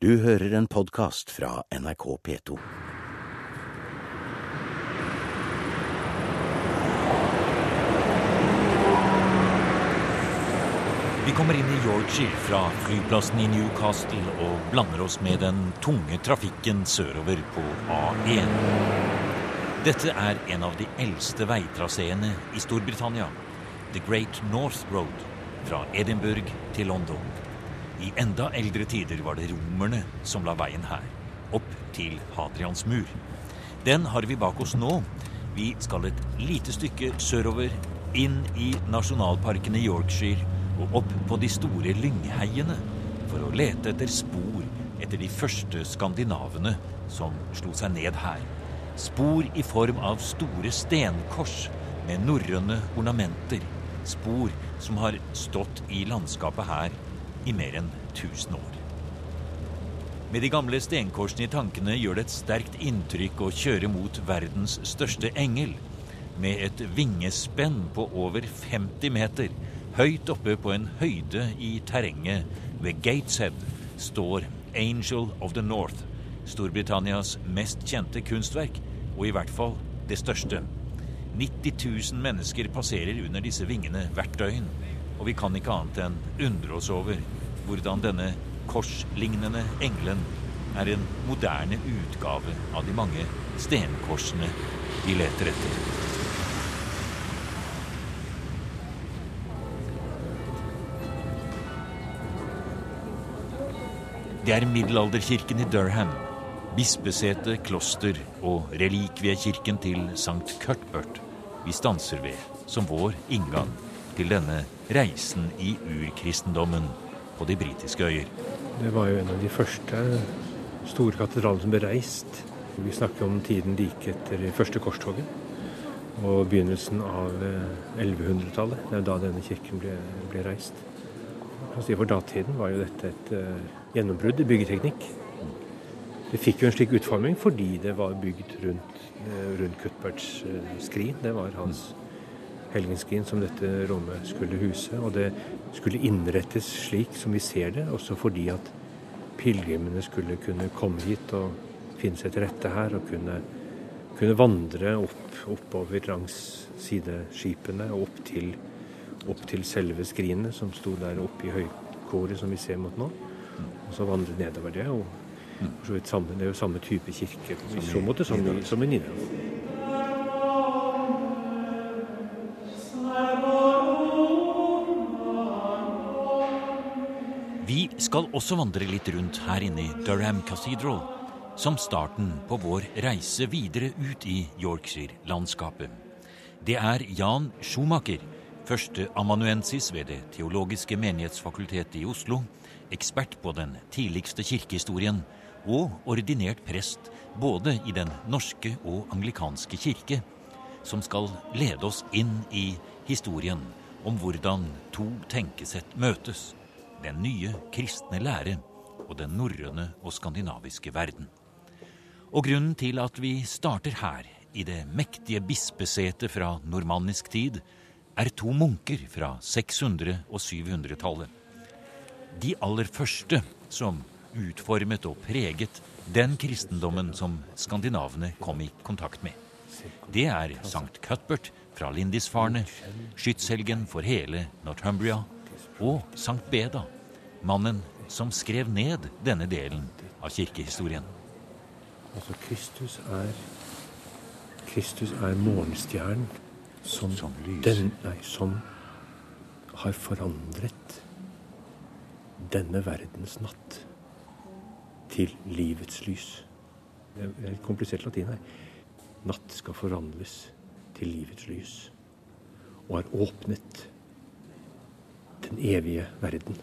Du hører en podkast fra NRK P2. Vi kommer inn i Yorkshire fra flyplassen i Newcastle og blander oss med den tunge trafikken sørover på A1. Dette er en av de eldste veitraseene i Storbritannia. The Great North Road fra Edinburgh til London. I enda eldre tider var det romerne som la veien her, opp til Hadrians mur. Den har vi bak oss nå. Vi skal et lite stykke sørover, inn i nasjonalparken i Yorkshire og opp på de store lyngheiene for å lete etter spor etter de første skandinavene som slo seg ned her. Spor i form av store stenkors med norrøne ornamenter. Spor som har stått i landskapet her i mer enn 1000 år. Med de gamle stenkorsene i tankene gjør det et sterkt inntrykk å kjøre mot verdens største engel, med et vingespenn på over 50 meter. Høyt oppe på en høyde i terrenget ved Gateshead står Angel of the North, Storbritannias mest kjente kunstverk, og i hvert fall det største. 90 000 mennesker passerer under disse vingene hvert døgn, og vi kan ikke annet enn undre oss over hvordan denne korslignende engelen er en moderne utgave av de mange stenkorsene de leter etter. Det er middelalderkirken i Durham, bispesete, kloster og relikviekirken til St. Cuthbert vi stanser ved som vår inngang til denne reisen i urkristendommen på de britiske øyer. Det var jo en av de første store katedralene som ble reist. Vi snakker om tiden like etter første korstoget og begynnelsen av 1100-tallet. Det er da denne kirken ble, ble reist. For datiden var jo dette et uh, gjennombrudd i byggeteknikk. Det fikk jo en slik utforming fordi det var bygd rundt, uh, rundt Cuthberts skrin. Det var hans helgenskrin som dette rommet skulle huse. Og det skulle innrettes slik som vi ser det, også fordi at pilegrimene skulle kunne komme hit og finne seg til rette her og kunne, kunne vandre opp, oppover langs sideskipene og opp til opp til selve skrinet som sto der oppe i høykoret som vi ser mot nå. Og så vandre nedover det. og for så vidt samme, Det er jo samme type kirke i så måte som, som i Nidaros. Skal også vandre litt rundt her inne i Durham Cathedral, som starten på vår reise videre ut i Yorkshire-landskapet. Det er Jan Schumacher førsteamanuensis ved Det teologiske menighetsfakultetet i Oslo, ekspert på den tidligste kirkehistorien og ordinert prest både i Den norske og anglikanske kirke, som skal lede oss inn i historien om hvordan to tenkesett møtes, den nye kristne lære og den norrøne og skandinaviske verden. Og grunnen til at vi starter her, i det mektige bispesetet fra normannisk tid, er to munker fra 600- og 700-tallet. De aller første som utformet og preget den kristendommen som skandinavene kom i kontakt med. Det er St. Cuthbert fra Lindisfarne, skytshelgen for hele Northumbria, og Sankt Beda, mannen som skrev ned denne delen av kirkehistorien. Altså, Kristus er Kristus er morgenstjernen som, som, den, nei, som har forandret denne verdens natt til livets lys. Det er litt komplisert latin her. Natt skal forvandles til livets lys. Og har åpnet den evige verden.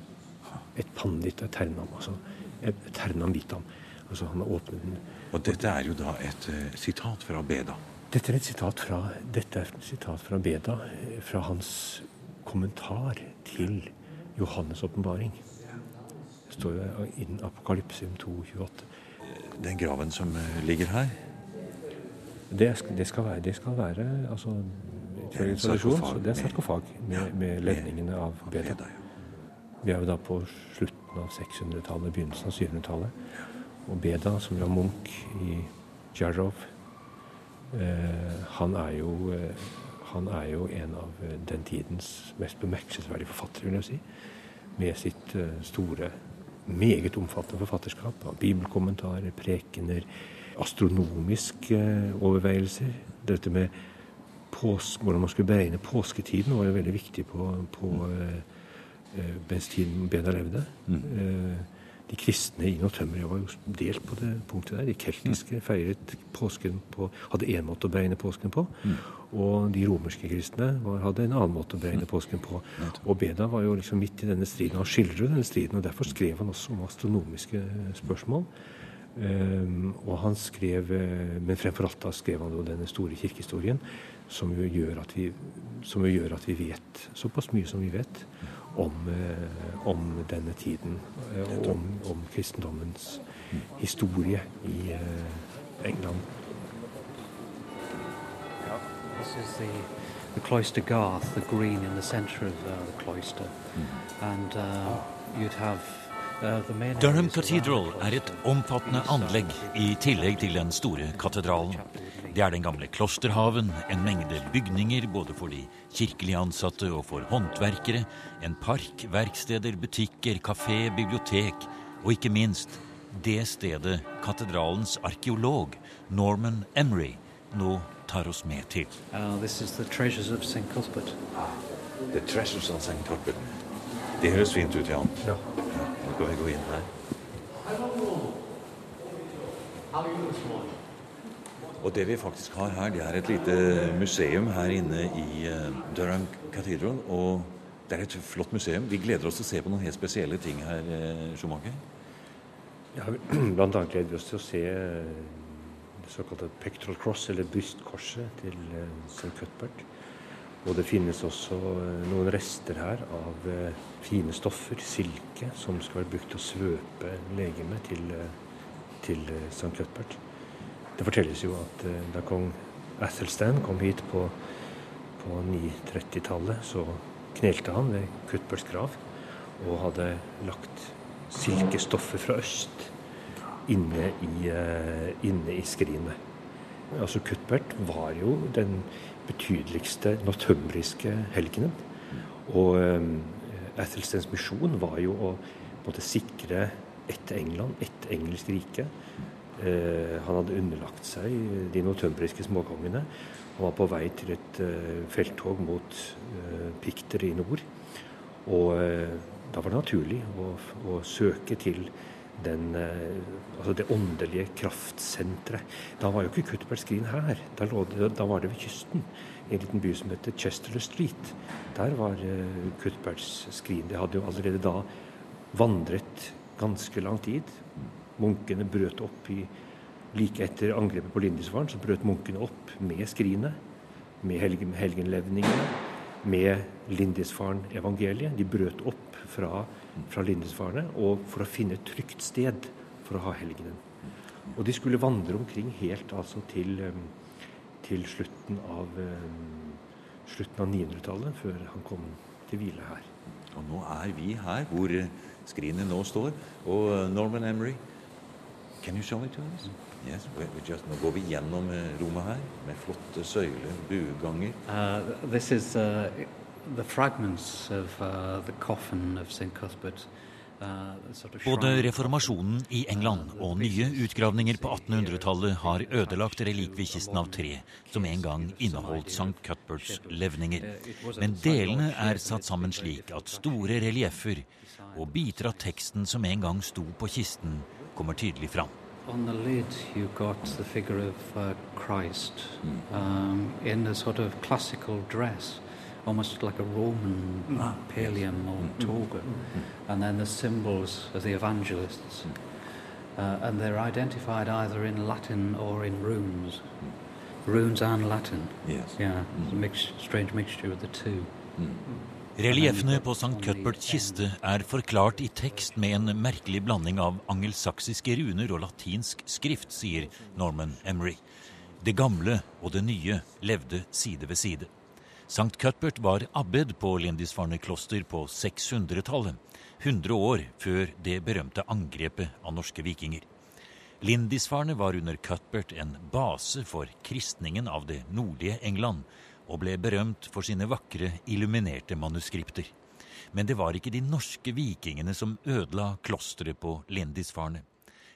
Et pandit eternam, altså eternam vitam. Altså han har åpnet den. Og dette er jo da et uh, sitat fra Beda? Dette er et sitat fra, dette er et sitat fra Beda, fra hans kommentar til Johannes' åpenbaring. Det står jo innen Apokalypsium 228. Den graven som ligger her? Det, det skal være, det skal være altså, det er sarkofag, det er sarkofag med, med ledningene av Beda. Vi er jo da på slutten av 600-tallet, begynnelsen av 700-tallet. Og Beda, som var munk i Jarov, eh, han, er jo, eh, han er jo en av eh, den tidens mest bemerkelsesverdige forfattere, vil jeg si. Med sitt eh, store, meget omfattende forfatterskap av bibelkommentarer, prekener, astronomiske overveielser. Dette med pås, hvordan man skulle beregne påsketiden, var jo veldig viktig på, på eh, eh, mens tiden Beda levde. Mm. Eh, de kristne i Northumbria var jo delt på det punktet der. De keltiske feiret påsken på, hadde én måte å beregne påsken på. Mm. Og de romerske kristne var, hadde en annen måte å beregne påsken på. Og Beda var jo liksom midt i denne striden. Han skildrer denne striden, og derfor skrev han også om astronomiske spørsmål. Um, og han skrev, eh, Men fremfor alt da skrev han jo denne store kirkehistorien, som jo gjør at vi, som jo gjør at vi vet såpass mye som vi vet om, eh, om denne tiden. eh, og om, om kristendommens historie i eh, England. This is the, the cloister garth, the green in the centre of uh, the cloister. And uh, you'd have uh, the main Durham Cathedral er et omfattende anlegg i tillegg til den store katedralen. Det er den gamle klosterhaven, en mengde bygninger både for de kirkelige ansatte og for håndverkere, en park, verksteder, butikker, kafé, bibliotek og ikke minst det stedet katedralens arkeolog Norman Emery nå tar oss med til. Uh, this is the treasures of St. Cuthbert. The Treasures of St. Cuthbert. Det høres fint ut, Jan. Ja. Ja, nå skal vi gå inn her. Og det vi faktisk har her, det er et lite museum her inne i eh, Durham Cathedral. Og det er et flott museum. Vi gleder oss til å se på noen helt spesielle ting her, eh, Schumacher. Ja, blant annet gleder vi oss til å se eh, det såkalte pectoral cross, eller brystkorset til St. Cuthbert. Og det finnes også noen rester her av fine stoffer, silke, som skal være brukt til å svøpe legemet til, til St. Cuthbert. Det fortelles jo at eh, da kong Athelstan kom hit på, på 930-tallet, så knelte han ved Cuthberts grav og hadde lagt silkestoffer fra øst inne i, eh, inne i skrinet. Altså Cuthbert var jo den betydeligste northumbriske helgenen. Og eh, Athelstans misjon var jo å på sikre ett England, ett engelsk rike. Eh, han hadde underlagt seg de northumbriske småkongene. Han var på vei til et eh, felttog mot eh, pikter i nord. Og eh, da var det naturlig å, å søke til den, eh, altså det åndelige kraftsenteret. Da var jo ikke Cuthbert Skrin her. Da, det, da var det ved kysten. I en liten by som heter Chester Street. Der var eh, Cuthberts skrin. Det hadde jo allerede da vandret ganske lang tid. Munkene brøt opp i Like etter angrepet på Lindisfarne så brøt munkene opp med skrinet, med helgen, helgenlevningene, med Lindisfarne-evangeliet. De brøt opp fra, fra og for å finne et trygt sted for å ha helgenen. Og de skulle vandre omkring helt altså til, til slutten av, slutten av 900-tallet, før han kom til hvile her. Og nå er vi her hvor skrinet nå står. Og Norman Emery, can you show it to us? Yes, we're, we just, nå går vi gjennom Roma rommet her med flotte søyler, bueganger. Uh, this is uh, the fragments of uh, the coffin of St. Cuthbert. Uh, Både reformasjonen i England og nye utgravninger på 1800-tallet har ødelagt relikviekisten av tre som en gang inneholdt St. Cuthberts levninger. Men delene er satt sammen slik at store relieffer og biter av teksten som en gang sto på kisten, kommer tydelig fram. On the lid, you've got the figure of uh, Christ mm. um, in a sort of classical dress, almost like a Roman mm. ah, pallium or mm. toga. And then the symbols of the evangelists. Uh, and they're identified either in Latin or in runes. Runes and Latin. Yes. Yeah, it's a mix, strange mixture of the two. Relieffene på St. Cuthberts kiste er forklart i tekst med en merkelig blanding av angelsaksiske runer og latinsk skrift, sier Norman Emery. Det gamle og det nye levde side ved side. St. Cuthbert var abbed på Lindisfarne kloster på 600-tallet. 100 år før det berømte angrepet av norske vikinger. Lindisfarne var under Cuthbert en base for kristningen av det nordlige England, og ble berømt for sine vakre, illuminerte manuskripter. Men det var ikke de norske vikingene som ødela klosteret på Lindisfarne.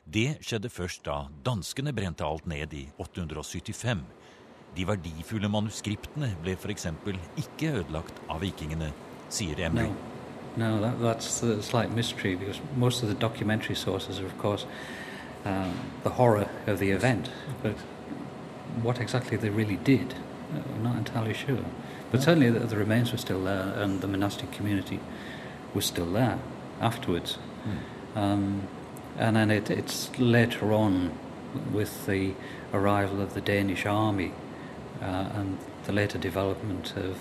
Det skjedde først da danskene brente alt ned i 875. De verdifulle manuskriptene ble f.eks. ikke ødelagt av vikingene, sier Emry. No, no that, that's the slight mystery because most of the documentary sources are, of course, um, the horror of the event. But what exactly they really did, we're not entirely sure. But certainly the, the remains were still there and the monastic community was still there afterwards. Um, and then it, it's later on with the arrival of the Danish army uh, and the later development of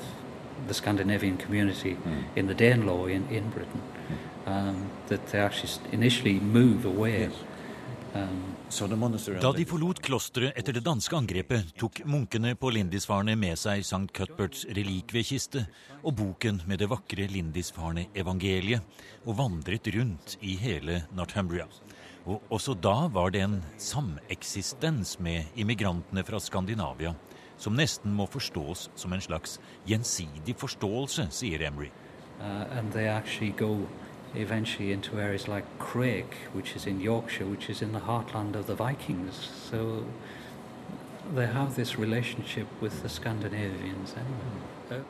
the Scandinavian community in the Danelaw in, in Britain um, that they actually initially move away. Monastery Da de forlot klosteret etter det danske angrepet, tok munkene på Lindisfarne med seg St. Cuthberts relikviekiste og boken med det vakre Lindisfarne-evangeliet, og vandret rundt i hele Northumbria. Og også da var det en sameksistens med immigrantene fra Skandinavia, som nesten må forstås som en slags gjensidig forståelse, sier Emry. uh, eventually into areas like Craig, which is in Yorkshire, which is in the heartland of the Vikings. So they have this relationship with the Scandinavians anyway.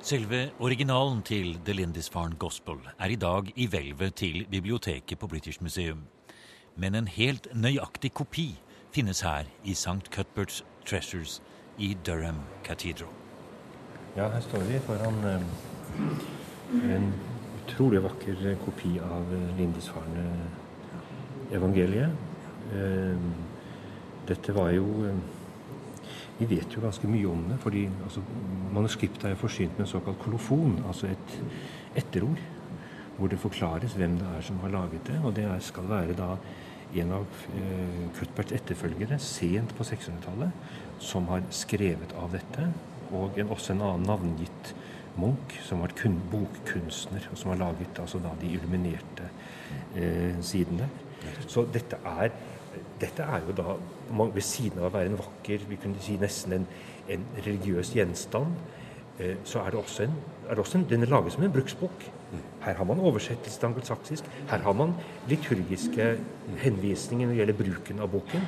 Selve originalen til The Lindisfarne Gospel er i dag i hvelvet til biblioteket på British Museum. Men en helt nøyaktig kopi finnes her i St. Cuthbert's Treasures i Durham Cathedral. Ja, her står vi foran um, en utrolig vakker eh, kopi av eh, Lindisfarne-evangeliet. Eh, Dette var jo eh, Vi vet jo ganske mye om det, fordi altså, manuskriptet er jo forsynt med en såkalt kolofon, altså et etterord, hvor det forklares hvem det er som har laget det. Og det skal være da en av eh, Cuthberts etterfølgere sent på 600-tallet som har skrevet av dette, og en, også en annen navngitt Munch, som var kun, bokkunstner, og som har laget altså da de illuminerte eh, sidene. Så dette er, dette er jo da, man- ved siden av å være en vakker, vi kunne si nesten en, en religiøs gjenstand, eh, så er det også en, er også en Den er laget som en bruksbok. Her har man oversettelse til angelsaksisk. Her har man liturgiske henvisninger når det gjelder bruken av boken.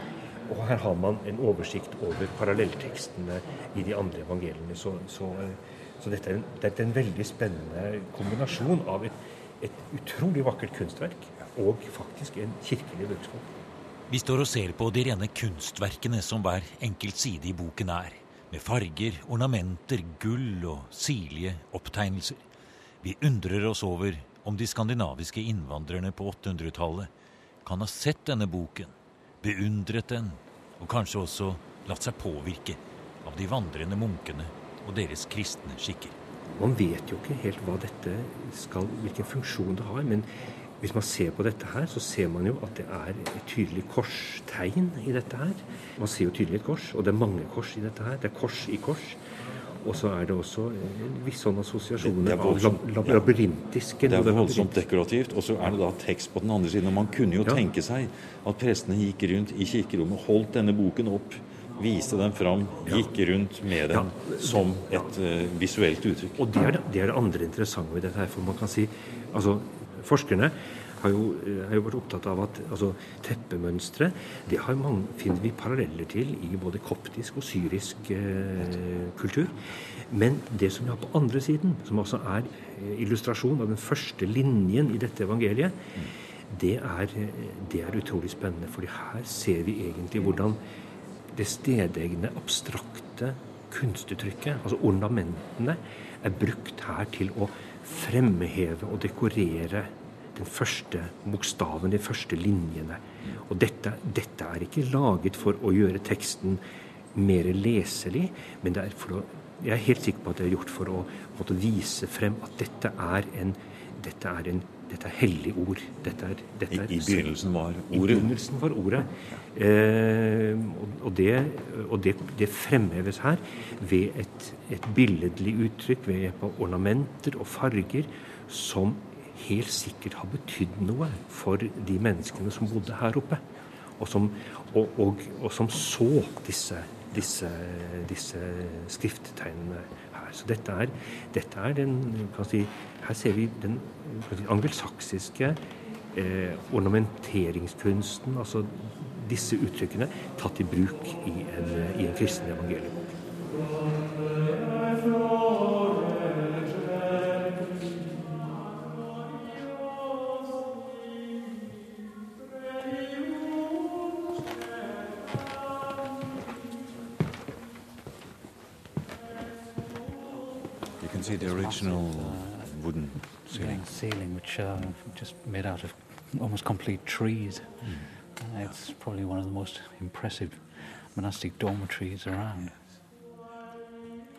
Og her har man en oversikt over parallelltekstene i de andre evangeliene. Så, så, så dette, er en, dette er en veldig spennende kombinasjon av et, et utrolig vakkert kunstverk og faktisk en kirkelig budskap. Vi står og ser på de rene kunstverkene som hver enkelt side i boken er, med farger, ornamenter, gull og sirlige opptegnelser. Vi undrer oss over om de skandinaviske innvandrerne på 800-tallet kan ha sett denne boken, beundret den, og kanskje også latt seg påvirke av de vandrende munkene og deres kristne skikker. Man vet jo ikke helt hva dette skal, hvilken funksjon det har. Men hvis man ser på dette her, så ser man jo at det er et tydelig korstegn i dette her. Man ser jo tydelig et kors, og det er mange kors i dette her. Det er kors i kors. Og så er det også en viss sånn assosiasjoner er av ja. labyrintiske Det er voldsomt dekorativt, og så er det da tekst på den andre siden. Og man kunne jo Ja. tenke seg at prestene gikk rundt i kirkerommet, holdt denne boken opp, viste den fram, gikk rundt med den som et uh, visuelt uttrykk. Og det er det, det er det andre interessante ved dette her. For man kan si altså Forskerne har jo, eh, har jo vært opptatt av at altså, teppemønstre det mange, finner vi paralleller til i både koptisk og syrisk eh, kultur. Men det som vi har på andre siden, som også er eh, illustrasjon av den første linjen i dette evangeliet, det er, det er utrolig spennende. for her ser vi egentlig hvordan det stedegne, abstrakte kunstuttrykket, altså ornamentene, er brukt her til å fremheve og dekorere den første bokstaven, de første linjene. Og dette, dette er ikke laget for å gjøre teksten mer leselig, men det er for å, jeg er helt sikker på at det er gjort for å, måtte vise frem at dette er en dette er, en, dette er hellig ord. Dette er, dette I, er, I begynnelsen var i ordet begynnelsen var ordet. Eh, og- og det, og det, det fremheves her ved et, et billedlig uttrykk, ved hjelp av ornamenter og farger, som helt sikkert har betydd noe for de menneskene som bodde her oppe. Og som, og, og, og som så disse, disse, disse skrifttegnene her. Så dette er, dette er den si, Her ser vi den si, angelsaksiske eh, ornamenteringskunsten, altså disse uttrykkene, tatt i bruk i en, i en kristen evangeliebok. See the original wooden ceiling. Yeah, ceiling, which uh, just made out of almost complete trees. Uh, it's probably one of the most impressive monastic dormitories around.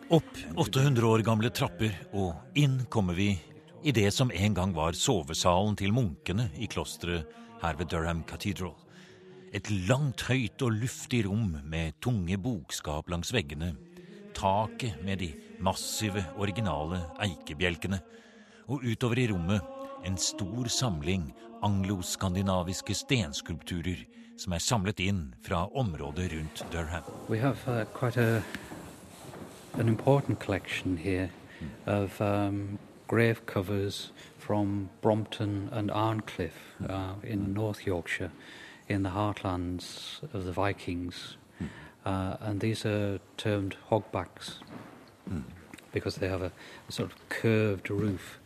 Opp 800 år gamle trapper, og inn kommer vi i det som en gang var sovesalen til munkene i klosteret her ved Durham Cathedral. Et langt, høyt og luftig rom med tunge bokskap langs veggene. Taket med de massive, originale eikebjelkene. Og utover i rommet en stor samling angloskandinaviske stenskulpturer som er samlet inn fra området rundt Durham. We have uh, quite a an important collection um, from Brompton and Arncliffe uh, in North Yorkshire, in the heartlands of Vikings, uh, and these are termed hogbacks because they have a, a sort of curved roof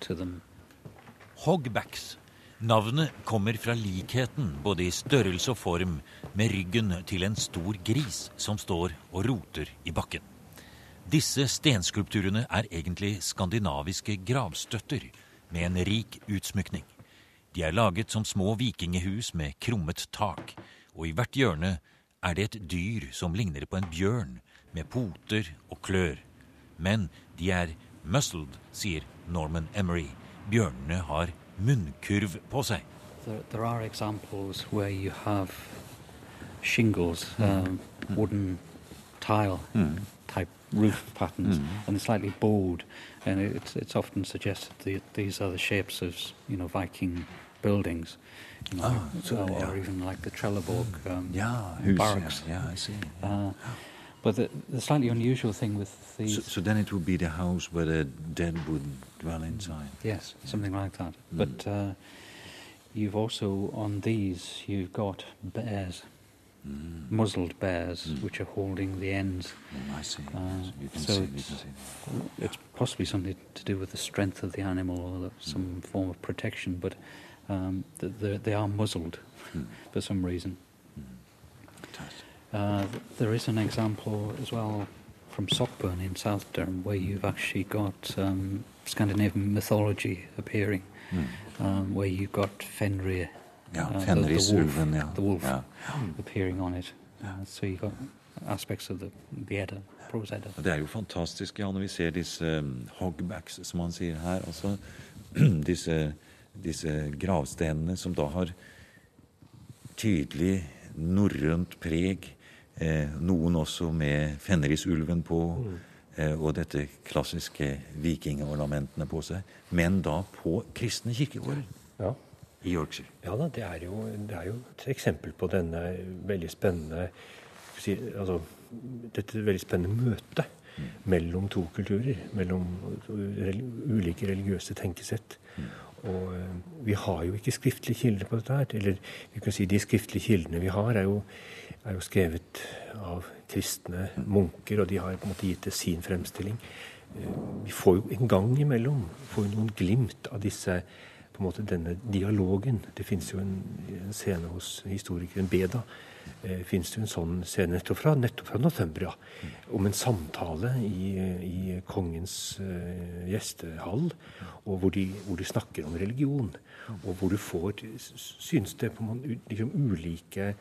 to them. Hogbacks. Navnet kommer fra likheten både i størrelse og form med ryggen til en stor gris som står og roter i bakken. Disse stenskulpturene er egentlig skandinaviske gravstøtter med en rik utsmykning. De er laget som små vikingehus med krummet tak, og i hvert hjørne er det et dyr som ligner på en bjørn, med poter og klør. Men de er muscled, sier Norman Emery. Bjørnene har munnkurv på seg. There, there are examples where you have shingles, um, wooden tile type roof patterns, and slightly bowed, and it's it's often suggested that these are the shapes of you know Viking buildings, you know, so, or, yeah. even like the Trelleborg um, Yeah, barracks. yeah, yeah, I see. Uh, but the, the slightly unusual thing with these, So, so then it would be the house where the dead would dwell inside. yes, something like that. But uh, you've also on these you've got bears, muzzled bears, which are holding the ends. Mm, I see. Uh, yes, you can so see. It's-. It's possibly something to do with the strength of the animal or the, some form of protection, but um, th- they're- they are muzzled for some reason. Fantastic. Uh, there is an example as well from Sockburn in South Durham where you've actually got um, Scandinavian mythology appearing, um, where you've got Fenrir, Yeah, uh, the- the, wolf, yeah. the wolf Yeah. appearing on it. Uh, so you've got aspects of the, the Edda, prose Edda. Det er jo fantastisk, ja, når vi ser disse um, hogbacks, som han sier her. Altså disse, disse gravstenene som da har tydelig norrønt preg. Eh, noen også med Fenrisulven på, eh, og dette klassiske vikingornamentene på seg. Men da på kristne kirkegårder Ja. i Yorkshire. Ja da, det er, jo, det er jo et eksempel på denne veldig spennende si, altså, Dette veldig spennende møtet mellom to kulturer. Mellom ulike religiøse tenkesett. Og eh, vi har jo ikke skriftlige kilder på dette her. Eller vi kan si de skriftlige kildene vi har, er jo, er jo skrevet av kristne munker, og de har på en måte gitt det sin fremstilling. Eh, Vi får jo en gang imellom får jo noen glimt av disse på en måte denne dialogen. Det fins jo en, en scene hos historikeren Beda. Eh, fins det en sånn scene nettopp fra, nettopp fra Northumbria om en samtale i, i kongens eh, gjestehall, og hvor de, hvor de snakker om religion. Og hvor du får Synes det på liksom ulike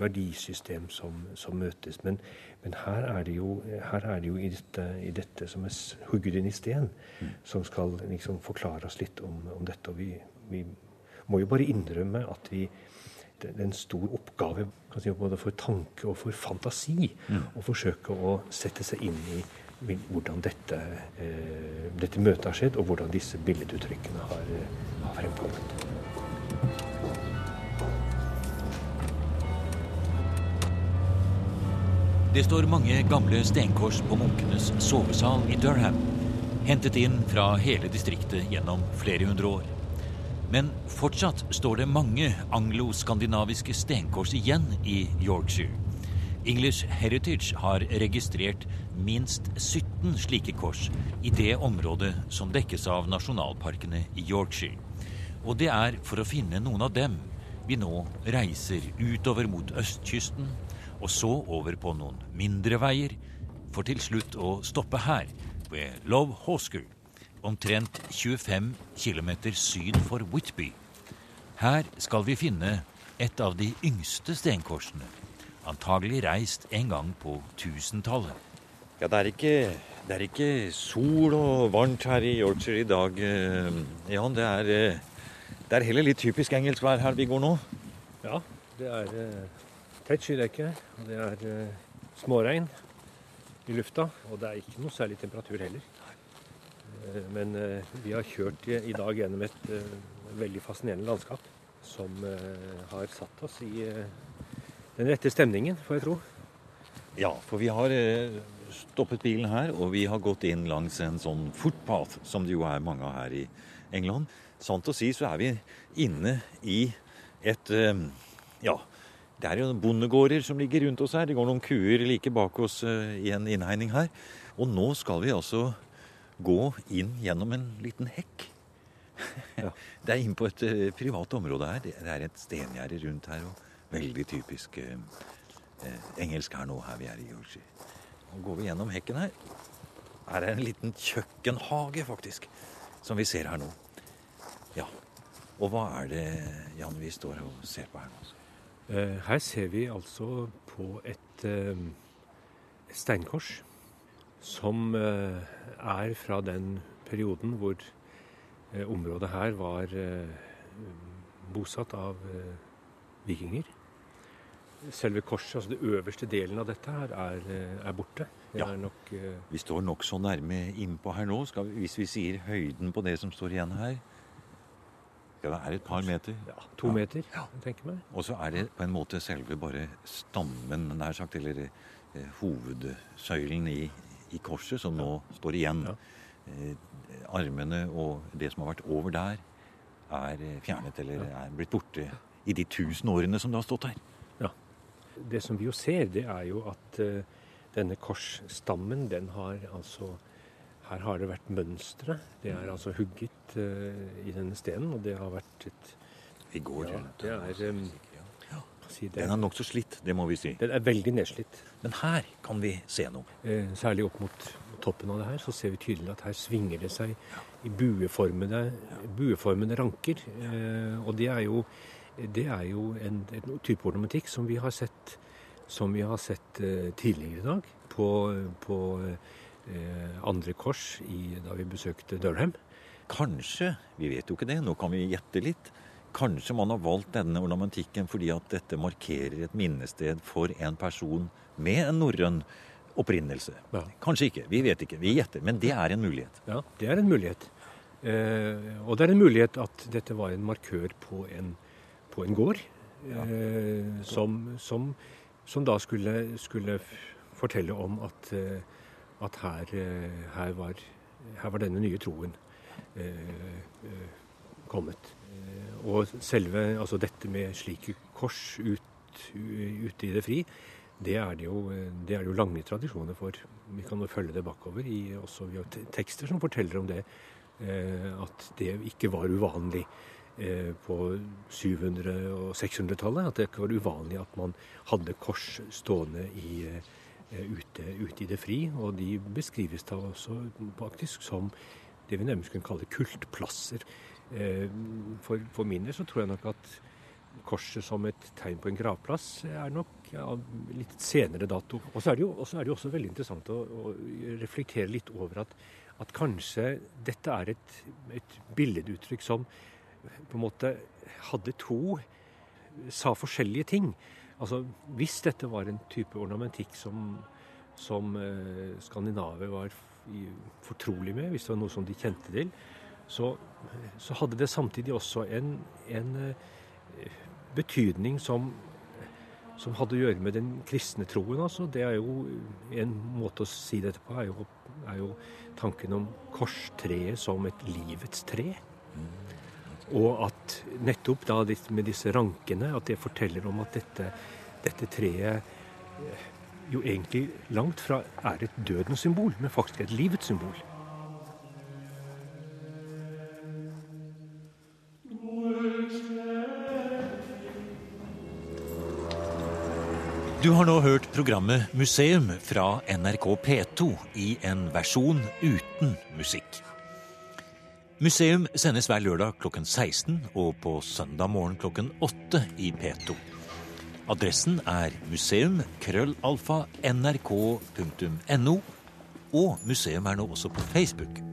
verdisystem som, som møtes. Men, men her er det jo, er det jo i, dette, i dette som er hugget inn i sten, som skal liksom forklare oss litt om, om dette. Og vi, vi må jo bare innrømme at vi er en stor oppgave kan si, både for tanke og for fantasi å forsøke å sette seg inn i hvordan dette, eh, dette møtet har skjedd, og hvordan disse billeduttrykkene har, har fremkommet. Det står mange gamle stenkors på munkenes sovesal i Durham, hentet inn fra hele distriktet gjennom flere hundre år. Men fortsatt står det mange anglo-skandinaviske stenkors igjen i Yorkshire. English Heritage har registrert minst 17 slike kors i det området som dekkes av nasjonalparkene i Yorkshire. Og det er for å finne noen av dem vi nå reiser utover mot østkysten, og så over på noen mindre veier, for til slutt å stoppe her, ved Love Hawsker, omtrent 25 km syd for Whitby. Her skal vi finne et av de yngste stenkorsene, antagelig reist en gang på 1000-tallet. Ja, det er, ikke, det er ikke sol og varmt her i Yorkshire i dag, eh, Jan. Det er, eh, det er heller litt typisk engelsk vær her vi går nå. Ja, det er eh, tett skydekke, og det er småregn i lufta. Og det er ikke noe særlig temperatur heller. Eh, men eh, vi har kjørt i, dag gjennom et eh, veldig fascinerende landskap som har satt oss i den rette stemningen, får jeg tro. Ja, for vi har stoppet bilen her, og vi har gått inn langs en sånn footpath, som det jo er mange av her i England. Sant å si så er vi inne i et Ja, det er jo bondegårder som ligger rundt oss her. Det går noen kuer like bak oss i en innhegning her. Og nå skal vi altså gå inn gjennom en liten hekk. Ja. Det er inn på et eh, privat område her. Det det er et stengjerde rundt her. og Veldig typisk eh, engelsk her nå, her vi er i Yorkshire. Nå går vi gjennom hekken her. Her er en liten kjøkkenhage, faktisk, som vi ser her nå. Ja. Og hva er det, Jan, vi står og ser på her nå? Her ser vi altså på et, et steinkors som eh, er fra den perioden hvor eh, området her var eh, bosatt av vikinger. Selve korset, altså det øverste delen av dette her, er, er borte. Det Ja. er nok Vi står nokså nærme innpå her nå. Skal vi, hvis vi sier høyden på det som står igjen her ja, Det er et par meter. ja, to meter, jeg tenker jeg. Og så er det på en måte selve bare stammen, nær sagt, eller hovedsøylen i, i korset, som nå står igjen. Eh, armene og det som har vært over der, er eh, fjernet eller er blitt borte i de tusen årene som det har stått her. Ja. Det som vi jo ser, det er jo at eh, denne korsstammen, den har altså Her har det vært mønstre. Det er altså hugget eh, i denne stenen, og det har vært et Vi går Ja, det er, hva si det, Den er nokså slitt, det må vi si. den er veldig nedslitt. Men her kan vi se noe. Eh, særlig opp mot toppen av det her, så ser vi tydelig at her svinger det seg i bueformede, bueformede ranker. Eh, og det er jo, det er jo en, en type ornamentikk som vi har sett, som vi har sett eh, tidligere i dag på, på andre kors i, da vi besøkte Durham. Kanskje, vi vet jo ikke det, nå kan vi gjette litt. Kanskje man har valgt denne ornamentikken fordi at dette markerer et minnested for en person med en norrøn opprinnelse. Ja. Kanskje ikke, vi vet ikke, vi gjetter, men det er en mulighet. Ja, det er en mulighet. Eh, og det er en mulighet at dette var en markør på en, på en gård. Eh, som, som, som da skulle, skulle fortelle om at, eh, at her, eh, her, var, her var denne nye troen eh, kommet. Eh, og selve altså dette med slike kors ut, ute i det fri, det er det, jo, det er det jo lange tradisjoner for. Vi kan jo følge det bakover. I, også, vi har tekster som forteller om det. Eh, at det ikke var uvanlig eh, på 700- og 600-tallet. At det ikke var uvanlig at man hadde kors stående i, ute, ute i det fri. Og de beskrives da også faktisk som det vi nærmest kunne kalle kultplasser. Eh, for, for min del så tror jeg nok at korset som et tegn på en gravplass er nok av litt senere dato. Og så er det jo, og det jo også veldig interessant å, å reflektere litt over at, at kanskje dette er et, et billeduttrykk som på en måte hadde to sa forskjellige ting. Altså, Hvis dette var en type ornamentikk som, som eh, skandinaver var fortrolig med, hvis det var noe som de kjente til, så, så hadde det samtidig også en, en betydning som, som, hadde å gjøre med den kristne troen. Altså. Det er jo En måte å si dette på er jo, er jo tanken om korstreet som et livets tre. Og at nettopp da med disse rankene, at det forteller om at dette, dette treet jo egentlig langt fra er et dødens symbol, men faktisk et livets symbol. Du har nå hørt programmet Museum fra NRK P2 i en versjon uten musikk. Museum sendes hver lørdag klokken 16 og på søndag morgen klokken 8 i P2. Adressen er museum.krøllalfa.nrk.no, og museum er nå også på Facebook.